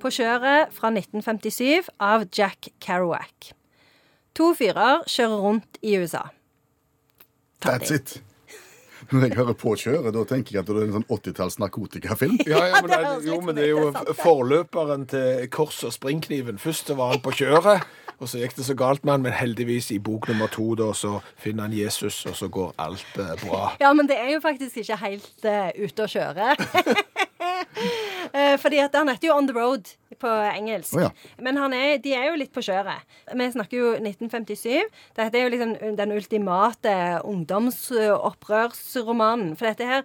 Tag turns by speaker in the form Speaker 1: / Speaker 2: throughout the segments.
Speaker 1: på kjøret fra 1957 av Jack Kerouac. To fyrer kjører rundt i USA.
Speaker 2: That's it. Når jeg hører på kjøret, da tenker jeg at det er en sånn 80-talls narkotikafilm.
Speaker 3: Ja, ja, men det, er, jo, men det er jo
Speaker 1: er
Speaker 3: forløperen til Kors og springkniven. Først var han på kjøret, og så gikk det så galt med han, men heldigvis i bok nummer to da, så finner han Jesus, og så går alt eh, bra.
Speaker 1: Ja, men det er jo faktisk ikke helt uh, ute å kjøre. Eh, Fordi at han heter jo On the Road på engelsk.
Speaker 2: Oh, ja.
Speaker 1: Men han er, de er jo litt på kjøret. Vi snakker jo 1957. Dette er jo liksom den ultimate ungdomsopprørsromanen. For dette her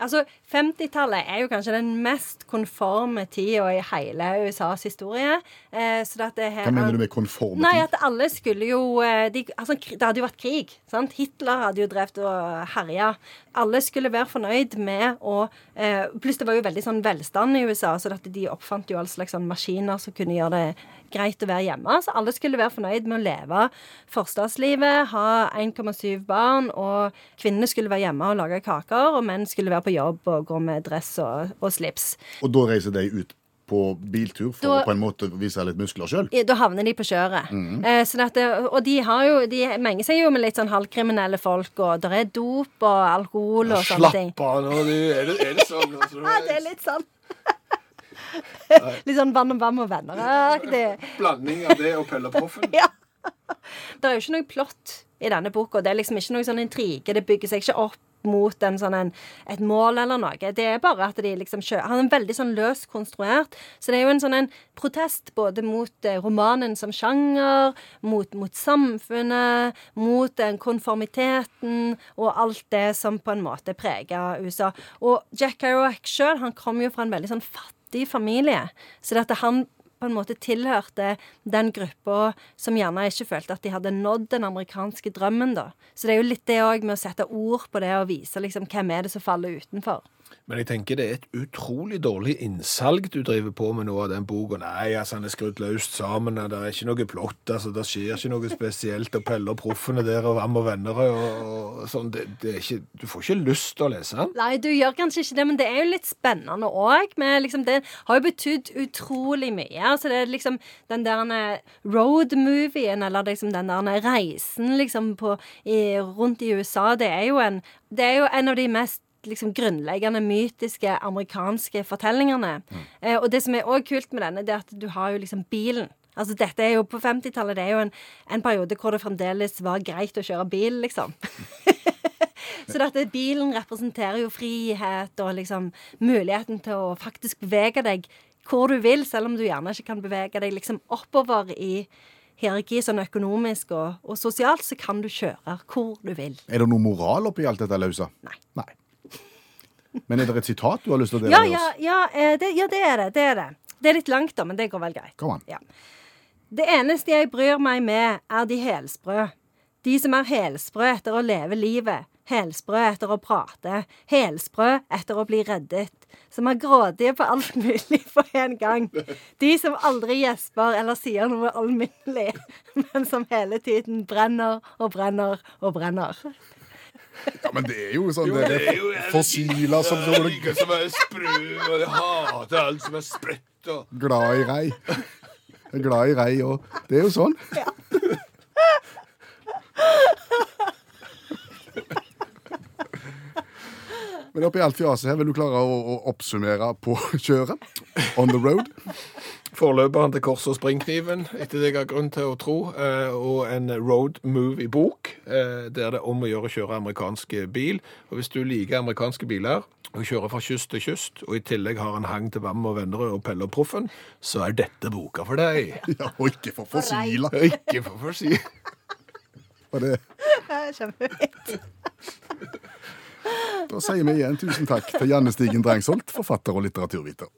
Speaker 1: Altså, 50-tallet er jo kanskje den mest konforme tida i hele USAs historie. Eh,
Speaker 2: Hva mener du med konforme
Speaker 1: Nei, at alle skulle jo eh, de, altså, Det hadde jo vært krig. sant? Hitler hadde jo drevet og herja. Alle skulle være fornøyd med å eh, Pluss det var jo veldig sånn velstand i USA, så de oppfant jo all slags sånn maskiner som kunne gjøre det greit å være hjemme. Så alle skulle være fornøyd med å leve forstadslivet, ha 1,7 barn, og kvinnene skulle være hjemme og lage kaker, og menn skulle være på jobb og gå med dress og, og slips.
Speaker 2: Og da reiser de ut på biltur for
Speaker 1: Da-
Speaker 2: å på en måte vise litt muskler sjøl?
Speaker 1: Da havner de på kjøret. Eh, sånn det- og de har jo De menger seg jo med litt sånn halvkriminelle folk, og det er dop og alkohol og sånne ting.
Speaker 3: Slapp av nå, du. Er det, er det sånn?
Speaker 1: Ja, det er litt sånn. litt sånn Vann og vann og venner-aktig.
Speaker 3: Blanding av det og Pelle Proffen?
Speaker 1: Ja. Det er jo ikke noe plott i denne boka. Det er liksom ikke noe sånn intrige. Det bygger seg ikke opp mot en sånn en, et mål eller noe. Det er bare at de liksom kjører Han er veldig sånn løs konstruert. Så det er jo en sånn en protest både mot eh, romanen som sjanger, mot, mot samfunnet, mot den konformiteten og alt det som på en måte preger USA. Og Jack Kerouac sjøl, han kom jo fra en veldig sånn fattig familie. Så det at han på en måte tilhørte den gruppa som gjerne ikke følte at de hadde nådd den amerikanske drømmen, da. Så det er jo litt det òg med å sette ord på det og vise liksom hvem er det som faller utenfor.
Speaker 3: Men jeg tenker det er et utrolig dårlig innsalg du driver på med nå av den boka. Nei, altså, han er skrudd løst sammen, og det er ikke noe plott, altså, det skjer ikke noe spesielt, og Pelle og Proffene der, og Vam og venner, og, og sånn. Det, det ikke, du får ikke lyst til å lese den.
Speaker 1: Nei, du gjør kanskje ikke det, men det er jo litt spennende òg. Liksom, det har jo betydd utrolig mye. Altså, det er liksom den der road-movien, eller liksom den der reisen liksom på, i, rundt i USA, det er jo en, det er jo en av de mest liksom grunnleggende mytiske amerikanske fortellingene. Eh, og det som er òg kult med denne, det er at du har jo liksom bilen. Altså dette er jo På 50-tallet det er jo en, en periode hvor det fremdeles var greit å kjøre bil, liksom. Så dette, bilen representerer jo frihet og liksom muligheten til å faktisk bevege deg hvor du vil, selv om du gjerne ikke kan bevege deg liksom oppover i hierarki sånn økonomisk og, og sosialt, så kan du kjøre hvor du vil.
Speaker 2: Er det noe moral oppi alt dette løse?
Speaker 1: Nei.
Speaker 2: Nei. Men er det et sitat du har lyst til å dele
Speaker 1: Ja,
Speaker 2: med oss?
Speaker 1: ja, ja, det, ja, det er det. Det er det. Det er litt langt, da, men det går vel greit.
Speaker 2: Kom an.
Speaker 1: Ja. Det eneste jeg bryr meg med, er de helsprø. De som er helsprø etter å leve livet, helsprø etter å prate, helsprø etter å bli reddet, som er grådige på alt mulig på en gang. De som aldri gjesper eller sier noe alminnelig, men som hele tiden brenner og brenner og brenner.
Speaker 2: Ja, men det er jo sånn
Speaker 3: Jo,
Speaker 2: det er
Speaker 3: er jo-
Speaker 2: Fossiler som
Speaker 3: Det er ingen som er sprø, og jeg hater alt som er spredt. og
Speaker 2: glad i rei. Er glad i rei òg. Det er jo sånn. Men oppi alt fjaset her, vil du klare å, å oppsummere på kjøret? On the road?
Speaker 3: Forløperen til Kors og springkniven, etter det jeg har grunn til å tro, eh, og en road movie-bok, eh, der det er om å gjøre å kjøre amerikansk bil. Og hvis du liker amerikanske biler, og kjører fra kyst til kyst, og i tillegg har en hang til Vam og Vennerød og Pelle og Proffen, så er dette boka for deg.
Speaker 2: Ja, og ikke for fossiler.
Speaker 3: Ikke for fossiler. si.
Speaker 2: Og det,
Speaker 1: Kjempefint.
Speaker 2: Sier vi igjen tusen takk til Janne Stigen Drangsholt, forfatter og litteraturviter.